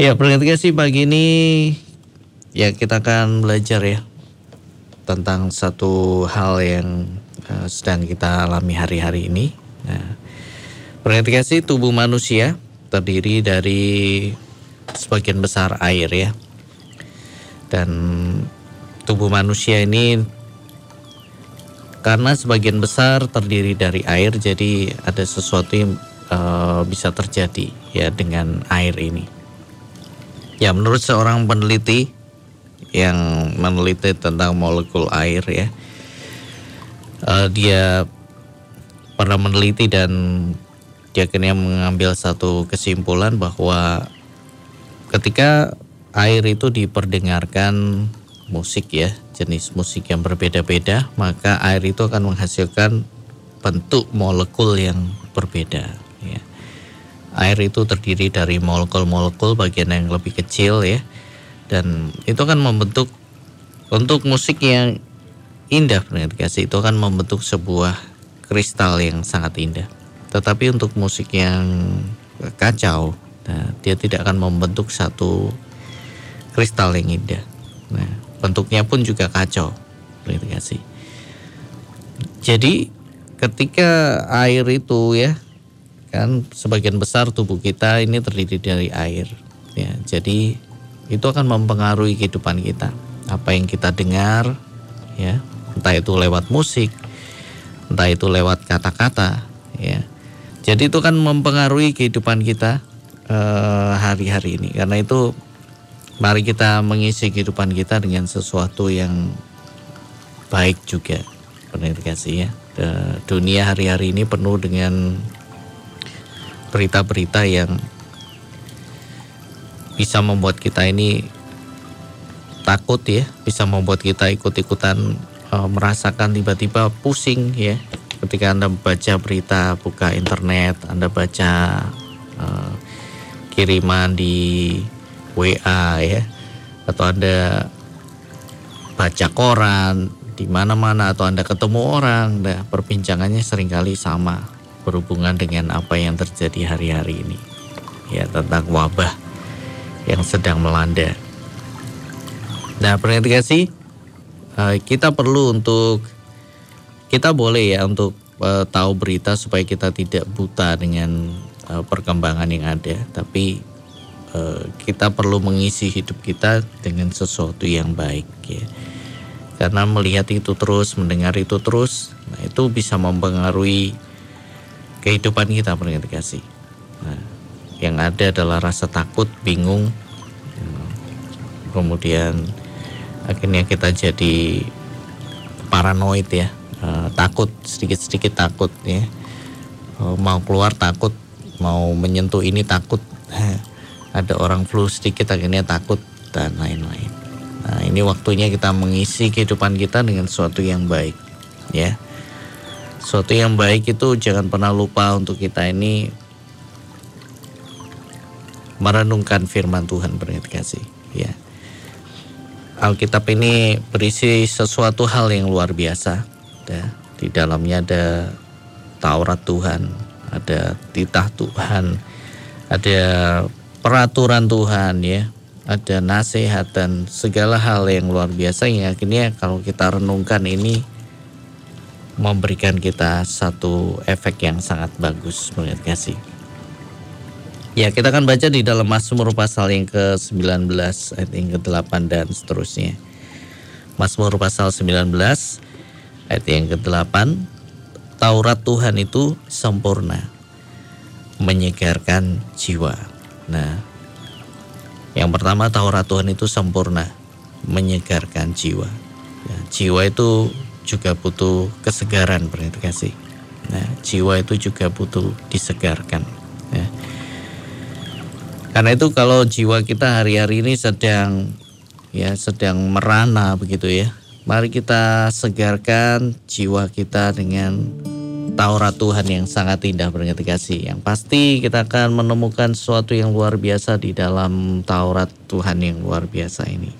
Ya, sih pagi ini ya kita akan belajar ya tentang satu hal yang uh, sedang kita alami hari-hari ini. Nah, sih tubuh manusia terdiri dari sebagian besar air ya. Dan tubuh manusia ini karena sebagian besar terdiri dari air jadi ada sesuatu yang uh, bisa terjadi ya dengan air ini. Ya, menurut seorang peneliti yang meneliti tentang molekul air ya, uh, dia pernah meneliti dan dia akhirnya mengambil satu kesimpulan bahwa ketika air itu diperdengarkan musik ya, jenis musik yang berbeda-beda, maka air itu akan menghasilkan bentuk molekul yang berbeda ya air itu terdiri dari molekul-molekul bagian yang lebih kecil ya. Dan itu akan membentuk untuk musik yang indah kasih itu akan membentuk sebuah kristal yang sangat indah. Tetapi untuk musik yang kacau nah, dia tidak akan membentuk satu kristal yang indah. Nah bentuknya pun juga kacau kasih jadi ketika air itu ya kan sebagian besar tubuh kita ini terdiri dari air ya. Jadi itu akan mempengaruhi kehidupan kita. Apa yang kita dengar ya entah itu lewat musik entah itu lewat kata-kata ya. Jadi itu kan mempengaruhi kehidupan kita eh, hari-hari ini. Karena itu mari kita mengisi kehidupan kita dengan sesuatu yang baik juga. Benar kasih ya? Dunia hari-hari ini penuh dengan berita-berita yang bisa membuat kita ini takut ya, bisa membuat kita ikut-ikutan e, merasakan tiba-tiba pusing ya. Ketika Anda baca berita, buka internet, Anda baca e, kiriman di WA ya, atau Anda baca koran di mana-mana atau Anda ketemu orang, nah, perbincangannya sering kali sama berhubungan dengan apa yang terjadi hari-hari ini ya tentang wabah yang sedang melanda. Nah, perhatikan uh, kita perlu untuk kita boleh ya untuk uh, tahu berita supaya kita tidak buta dengan uh, perkembangan yang ada, tapi kita perlu mengisi hidup kita dengan sesuatu yang baik ya. Karena melihat itu terus, mendengar itu terus, nah itu bisa mempengaruhi kehidupan kita pendengar kasih. Nah, yang ada adalah rasa takut, bingung, kemudian akhirnya kita jadi paranoid ya, uh, takut sedikit-sedikit takut ya, uh, mau keluar takut, mau menyentuh ini takut, ada orang flu sedikit akhirnya takut dan lain-lain. Nah ini waktunya kita mengisi kehidupan kita dengan sesuatu yang baik ya. Suatu yang baik itu jangan pernah lupa untuk kita ini merenungkan firman Tuhan kasih ya. Alkitab ini berisi sesuatu hal yang luar biasa ya. Di dalamnya ada Taurat Tuhan, ada titah Tuhan, ada peraturan Tuhan ya, ada nasihat dan segala hal yang luar biasa yang akhirnya kalau kita renungkan ini memberikan kita satu efek yang sangat bagus melihat kasih. Ya kita akan baca di dalam Mazmur pasal yang ke-19 ayat yang ke-8 dan seterusnya. Mazmur pasal 19 ayat yang ke-8 Taurat Tuhan itu sempurna menyegarkan jiwa. Nah, yang pertama Taurat Tuhan itu sempurna menyegarkan jiwa. Ya, jiwa itu juga butuh kesegaran berarti. Nah, jiwa itu juga butuh disegarkan. Ya. Karena itu kalau jiwa kita hari-hari ini sedang ya sedang merana begitu ya. Mari kita segarkan jiwa kita dengan Taurat Tuhan yang sangat indah berarti kasih. Yang pasti kita akan menemukan sesuatu yang luar biasa di dalam Taurat Tuhan yang luar biasa ini.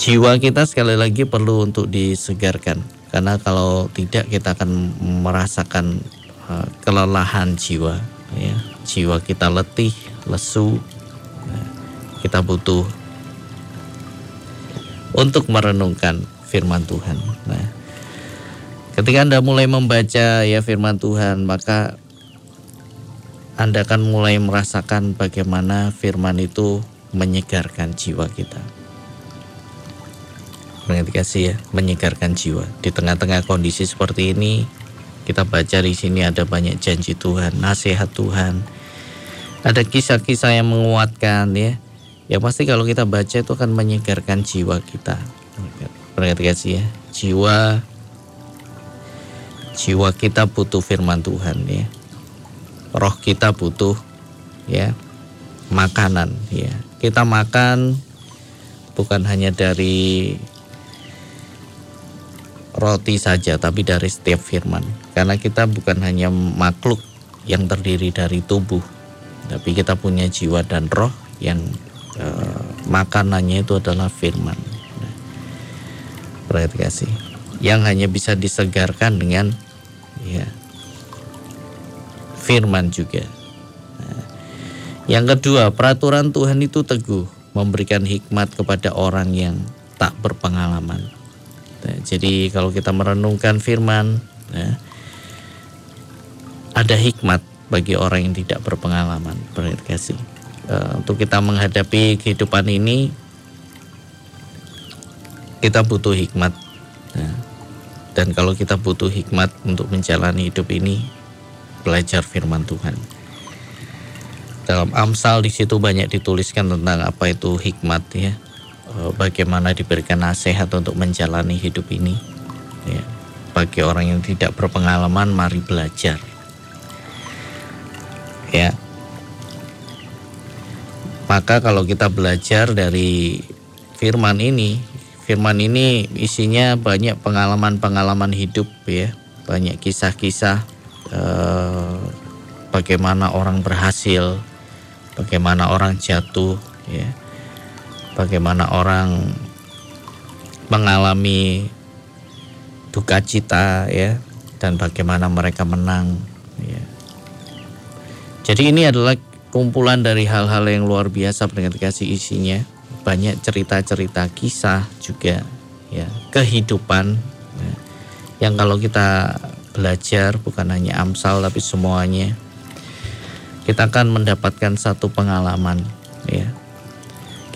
Jiwa kita sekali lagi perlu untuk disegarkan karena kalau tidak kita akan merasakan uh, kelelahan jiwa ya jiwa kita letih lesu kita kita butuh untuk merenungkan firman Tuhan. Nah, ketika Anda mulai membaca ya firman Tuhan, maka Anda akan mulai merasakan bagaimana firman itu menyegarkan jiwa kita. Berarti kasih ya, menyegarkan jiwa. Di tengah-tengah kondisi seperti ini, kita baca di sini ada banyak janji Tuhan, nasihat Tuhan. Ada kisah-kisah yang menguatkan ya Ya pasti kalau kita baca itu akan menyegarkan jiwa kita. Perhatikan ya, jiwa jiwa kita butuh firman Tuhan ya. Roh kita butuh ya makanan ya. Kita makan bukan hanya dari roti saja tapi dari setiap firman. Karena kita bukan hanya makhluk yang terdiri dari tubuh, tapi kita punya jiwa dan roh yang Eh, makanannya itu adalah firman. Perhati kasih. Yang hanya bisa disegarkan dengan ya firman juga. Nah, yang kedua, peraturan Tuhan itu teguh, memberikan hikmat kepada orang yang tak berpengalaman. Nah, jadi kalau kita merenungkan firman, ya, ada hikmat bagi orang yang tidak berpengalaman. Perhati kasih uh, untuk kita menghadapi kehidupan ini kita butuh hikmat ya. dan kalau kita butuh hikmat untuk menjalani hidup ini belajar firman Tuhan dalam Amsal di situ banyak dituliskan tentang apa itu hikmat ya bagaimana diberikan nasihat untuk menjalani hidup ini? Ya bagi orang yang tidak berpengalaman mari belajar. Ya. Maka kalau kita belajar dari firman ini, firman ini isinya banyak pengalaman-pengalaman hidup ya, banyak kisah-kisah eh, bagaimana orang berhasil, bagaimana orang jatuh ya, bagaimana orang mengalami duka cita ya dan bagaimana mereka menang ya. Jadi ini adalah kumpulan dari hal-hal yang luar biasa dengan kasih isinya. Banyak cerita-cerita kisah juga ya kehidupan ya, yang kalau kita belajar bukan hanya Amsal tapi semuanya kita akan mendapatkan satu pengalaman ya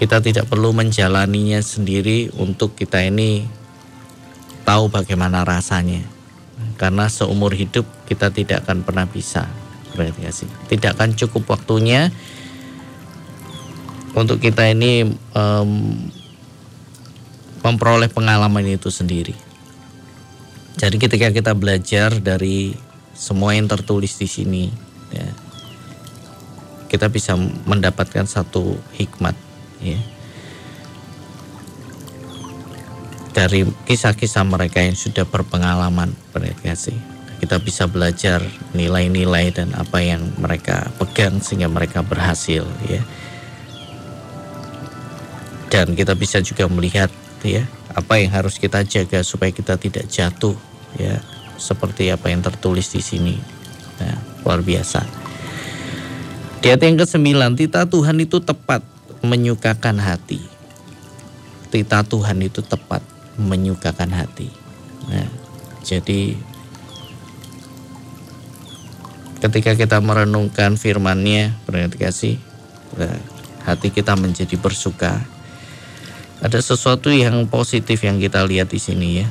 kita tidak perlu menjalaninya sendiri untuk kita ini tahu bagaimana rasanya. Karena seumur hidup kita tidak akan pernah bisa berarti Tidak akan cukup waktunya untuk kita ini um, memperoleh pengalaman itu sendiri. Jadi ketika kita belajar dari semua yang tertulis di sini, ya, kita bisa mendapatkan satu hikmat, ya, dari kisah-kisah mereka yang sudah berpengalaman, berarti kita bisa belajar nilai-nilai dan apa yang mereka pegang sehingga mereka berhasil ya. Dan kita bisa juga melihat ya apa yang harus kita jaga supaya kita tidak jatuh ya seperti apa yang tertulis di sini. Ya, luar biasa. Di ayat yang ke-9 tita Tuhan itu tepat menyukakan hati tita Tuhan itu tepat menyukakan hati nah, jadi ketika kita merenungkan firman-Nya, kasih, nah, hati kita menjadi bersuka. Ada sesuatu yang positif yang kita lihat di sini ya.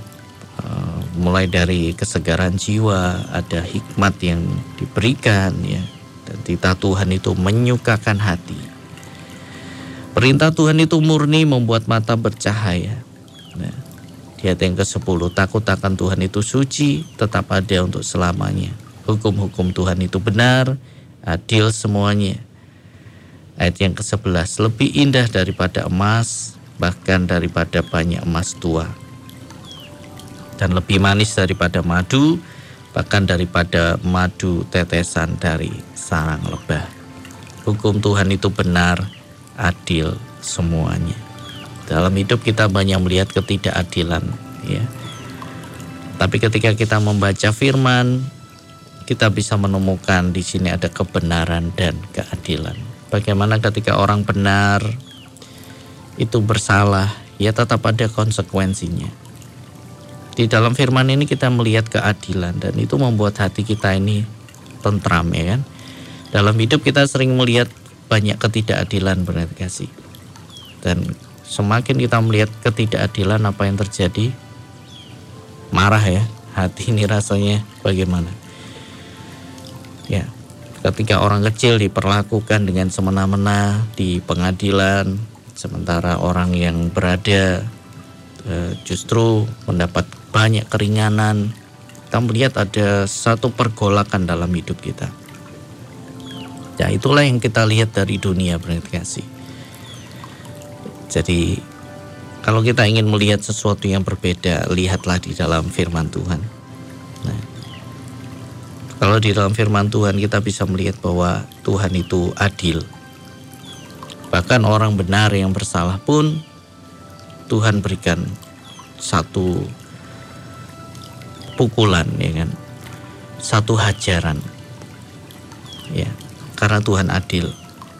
Uh, mulai dari kesegaran jiwa, ada hikmat yang diberikan ya. Dan tita Tuhan itu menyukakan hati. Perintah Tuhan itu murni membuat mata bercahaya. Nah, ayat yang ke-10, takut akan Tuhan itu suci, tetap ada untuk selamanya hukum-hukum Tuhan itu benar, adil semuanya. Ayat yang ke-11, lebih indah daripada emas, bahkan daripada banyak emas tua. Dan lebih manis daripada madu, bahkan daripada madu tetesan dari sarang lebah. Hukum Tuhan itu benar, adil semuanya. Dalam hidup kita banyak melihat ketidakadilan, ya. Tapi ketika kita membaca firman, kita bisa menemukan di sini ada kebenaran dan keadilan. Bagaimana ketika orang benar itu bersalah, ya tetap ada konsekuensinya. Di dalam firman ini kita melihat keadilan dan itu membuat hati kita ini tentram ya kan. Dalam hidup kita sering melihat banyak ketidakadilan berarti kasih. Dan semakin kita melihat ketidakadilan apa yang terjadi, marah ya. Hati ini rasanya bagaimana? Ya, ketika orang kecil diperlakukan dengan semena-mena di pengadilan, sementara orang yang berada eh, justru mendapat banyak keringanan. Kita melihat ada satu pergolakan dalam hidup kita. Ya itulah yang kita lihat dari dunia berarti Jadi kalau kita ingin melihat sesuatu yang berbeda, lihatlah di dalam firman Tuhan. Nah, kalau di dalam firman Tuhan kita bisa melihat bahwa Tuhan itu adil. Bahkan orang benar yang bersalah pun Tuhan berikan satu pukulan ya kan satu hajaran ya karena Tuhan adil.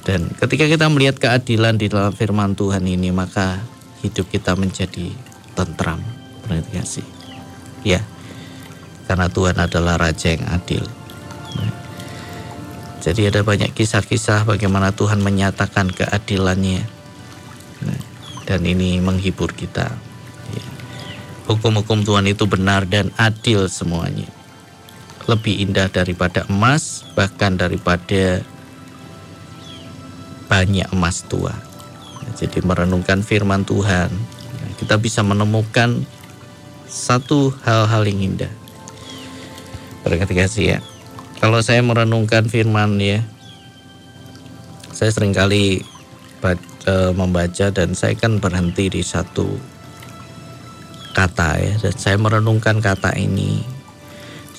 Dan ketika kita melihat keadilan di dalam firman Tuhan ini maka hidup kita menjadi tentram. Berarti kasih ya karena Tuhan adalah raja yang adil. Jadi ada banyak kisah-kisah bagaimana Tuhan menyatakan keadilannya. Dan ini menghibur kita. Hukum-hukum Tuhan itu benar dan adil semuanya. Lebih indah daripada emas, bahkan daripada banyak emas tua. Jadi merenungkan firman Tuhan, kita bisa menemukan satu hal-hal yang indah. Berkat kasih ya. Kalau saya merenungkan firman ya, saya sering kali baca, membaca dan saya kan berhenti di satu kata ya dan saya merenungkan kata ini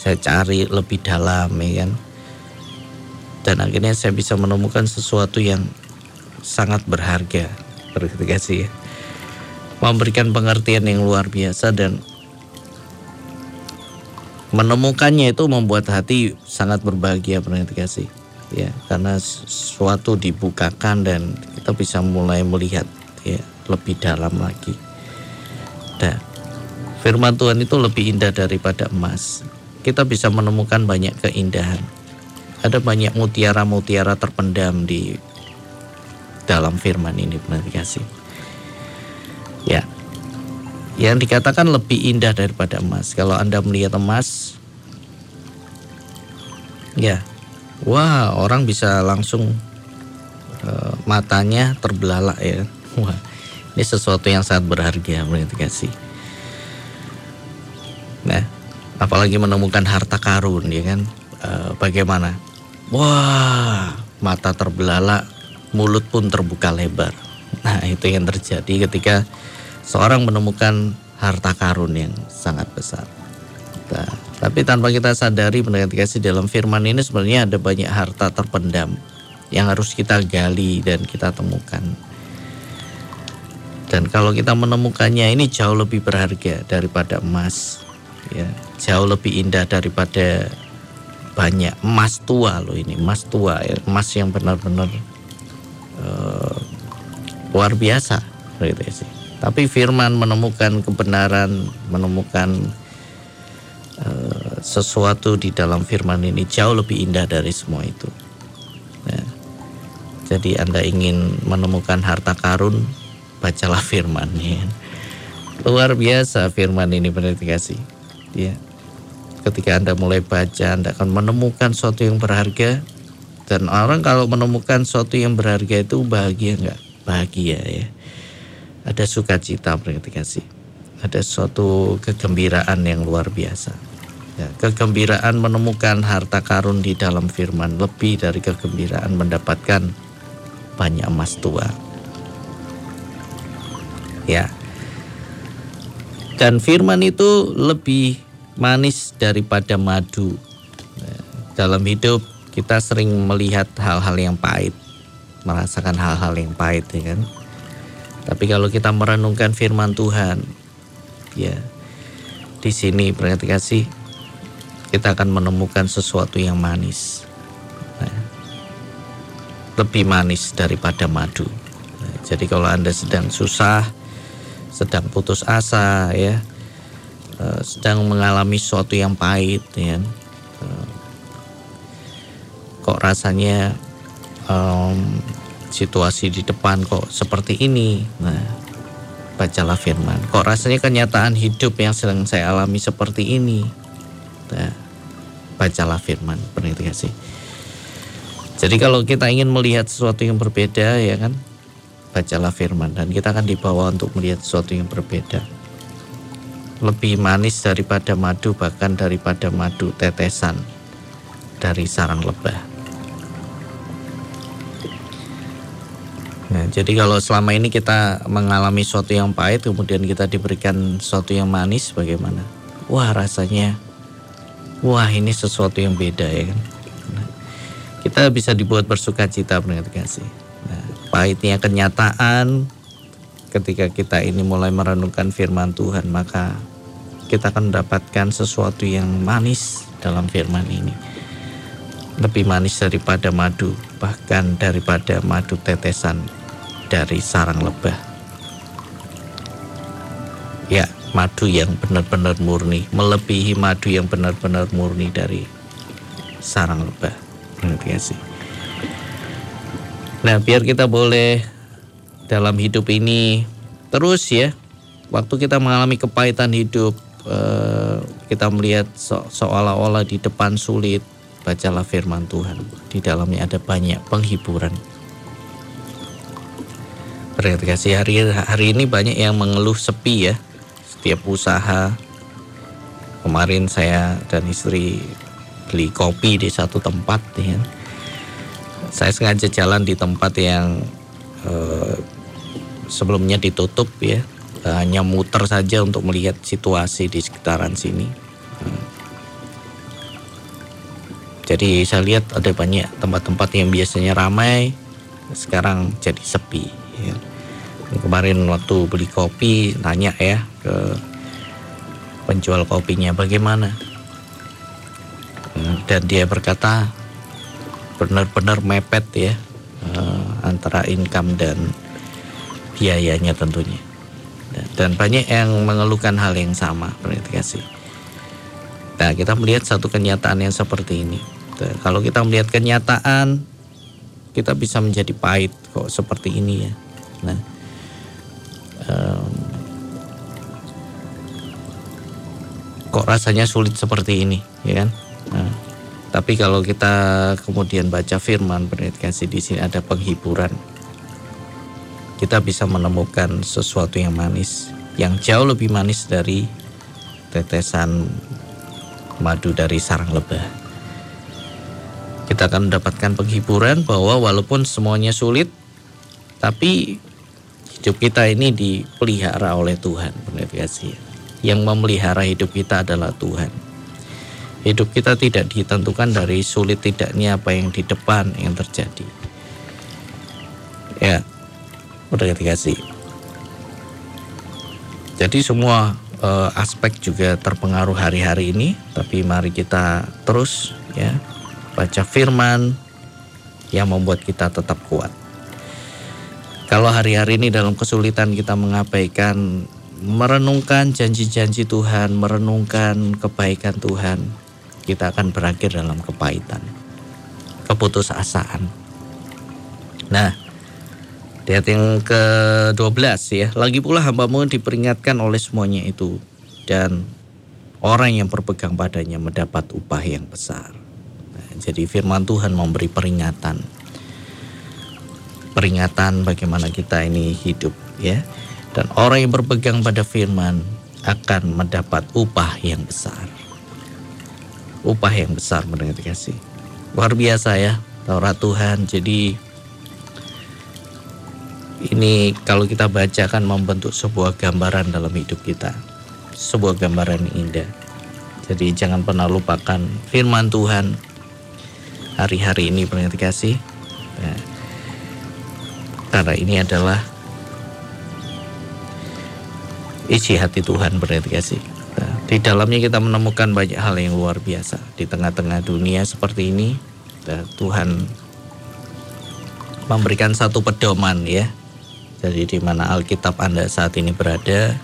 saya cari lebih dalam ya kan dan akhirnya saya bisa menemukan sesuatu yang sangat berharga terima kasih ya memberikan pengertian yang luar biasa dan menemukannya itu membuat hati sangat berbahagia terima kasih ya karena sesuatu dibukakan dan kita bisa mulai melihat ya lebih dalam lagi. Dan Firman Tuhan itu lebih indah daripada emas. Kita bisa menemukan banyak keindahan. Ada banyak mutiara-mutiara terpendam di dalam firman ini benar kasih. Ya. Yang dikatakan lebih indah daripada emas. Kalau Anda melihat emas ya. Wah, orang bisa langsung uh, matanya terbelalak ya. Wah, ini sesuatu yang sangat berharga benar kasih. Nah, apalagi menemukan harta karun ya kan. E, bagaimana? Wah, mata terbelalak, mulut pun terbuka lebar. Nah, itu yang terjadi ketika seorang menemukan harta karun yang sangat besar. Nah, tapi tanpa kita sadari mendengar kasih dalam firman ini sebenarnya ada banyak harta terpendam yang harus kita gali dan kita temukan. Dan kalau kita menemukannya ini jauh lebih berharga daripada emas, ya jauh lebih indah daripada banyak emas tua loh ini emas tua emas yang benar-benar uh, luar biasa gitu sih tapi firman menemukan kebenaran menemukan uh, sesuatu di dalam firman ini jauh lebih indah dari semua itu ya. jadi anda ingin menemukan harta karun bacalah firman ya. luar biasa firman ini benar dikasih ya ketika anda mulai baca anda akan menemukan sesuatu yang berharga. Dan orang kalau menemukan sesuatu yang berharga itu bahagia nggak? Bahagia ya. Ada sukacita berarti ada suatu kegembiraan yang luar biasa. Ya, kegembiraan menemukan harta karun di dalam firman lebih dari kegembiraan mendapatkan banyak emas tua. Ya. Dan firman itu lebih manis daripada madu. Dalam hidup kita sering melihat hal-hal yang pahit, merasakan hal-hal yang pahit ya kan. Tapi kalau kita merenungkan firman Tuhan, ya di sini berarti kasih kita akan menemukan sesuatu yang manis. Nah, lebih manis daripada madu. Nah, Jadi kalau Anda sedang susah, sedang putus asa ya, uh, sedang mengalami sesuatu yang pahit ya. Uh, kok rasanya um, situasi di depan kok seperti ini. Nah, bacalah firman. Kok rasanya kenyataan hidup yang sedang saya alami seperti ini. Nah, bacalah firman. Perhati kasih. Jadi kalau kita ingin melihat sesuatu yang berbeda ya kan, bacalah firman dan kita akan dibawa untuk melihat sesuatu yang berbeda. Lebih manis daripada madu bahkan daripada madu tetesan dari sarang lebah. Nah, jadi kalau selama ini kita mengalami sesuatu yang pahit, kemudian kita diberikan sesuatu yang manis, bagaimana? Wah rasanya, wah ini sesuatu yang beda ya kan. Nah, kita bisa dibuat bersuka cita kasih. Nah, pahitnya kenyataan ketika kita ini mulai merenungkan firman Tuhan, maka kita akan mendapatkan sesuatu yang manis dalam firman ini. Lebih manis daripada madu, bahkan daripada madu tetesan dari sarang lebah. Ya, madu yang benar-benar murni, melebihi madu yang benar-benar murni dari sarang lebah. Ngerti Nah, biar kita boleh dalam hidup ini. Terus ya, waktu kita mengalami kepahitan hidup, eh, kita melihat seolah-olah di depan sulit, bacalah firman Tuhan. Di dalamnya ada banyak penghiburan. Kasih. Hari hari ini banyak yang mengeluh sepi ya setiap usaha. Kemarin saya dan istri beli kopi di satu tempat ya. Saya sengaja jalan di tempat yang eh, sebelumnya ditutup ya. Hanya muter saja untuk melihat situasi di sekitaran sini. Jadi saya lihat ada banyak tempat-tempat yang biasanya ramai sekarang jadi sepi ya. Kemarin waktu beli kopi tanya ya ke penjual kopinya bagaimana? Dan dia berkata benar-benar mepet ya eh, antara income dan biayanya tentunya. Dan banyak yang mengeluhkan hal yang sama berarti kasih nah kita melihat satu kenyataan yang seperti ini. Kalau kita melihat kenyataan kita bisa menjadi pahit kok seperti ini ya. Nah um, kok rasanya sulit seperti ini ya kan? Nah, tapi kalau kita kemudian baca firman kasih di sini ada penghiburan kita bisa menemukan sesuatu yang manis yang jauh lebih manis dari tetesan madu dari sarang lebah kita akan mendapatkan penghiburan bahwa walaupun semuanya sulit tapi hidup kita ini dipelihara oleh Tuhan. Yang memelihara hidup kita adalah Tuhan. Hidup kita tidak ditentukan dari sulit tidaknya apa yang di depan yang terjadi. Ya, udah kasih. Jadi semua uh, aspek juga terpengaruh hari-hari ini, tapi mari kita terus ya baca firman yang membuat kita tetap kuat. Kalau hari-hari ini dalam kesulitan kita mengabaikan merenungkan janji-janji Tuhan, merenungkan kebaikan Tuhan, kita akan berakhir dalam kepahitan, keputusasaan. Nah, lihat yang ke-12 ya. Lagi pula hambamu diperingatkan oleh semuanya itu dan orang yang berpegang padanya mendapat upah yang besar. Nah, jadi firman Tuhan memberi peringatan peringatan bagaimana kita ini hidup ya. Dan orang yang berpegang pada firman akan mendapat upah yang besar. Upah yang besar mendengar kasih. Luar biasa ya Taurat Tuhan. Jadi ini kalau kita baca kan membentuk sebuah gambaran dalam hidup kita. Sebuah gambaran yang indah. Jadi jangan pernah lupakan firman Tuhan hari-hari ini pendengar kasih. Nah, karena ini adalah isi hati Tuhan berarti kasih. Nah, di dalamnya kita menemukan banyak hal yang luar biasa di tengah-tengah dunia seperti ini. Nah, Tuhan memberikan satu pedoman ya, Jadi di mana Alkitab Anda saat ini berada,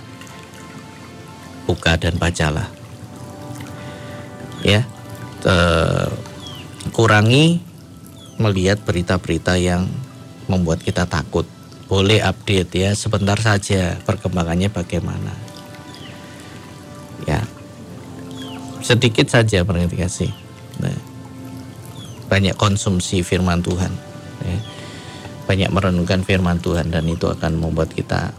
buka dan bacalah. Ya, eh, kurangi melihat berita-berita yang membuat kita takut. Boleh update ya, sebentar saja perkembangannya bagaimana. Ya, sedikit saja perhati kasih. Nah, banyak konsumsi firman Tuhan. Ya. Banyak merenungkan firman Tuhan dan itu akan membuat kita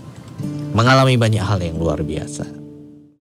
mengalami banyak hal yang luar biasa.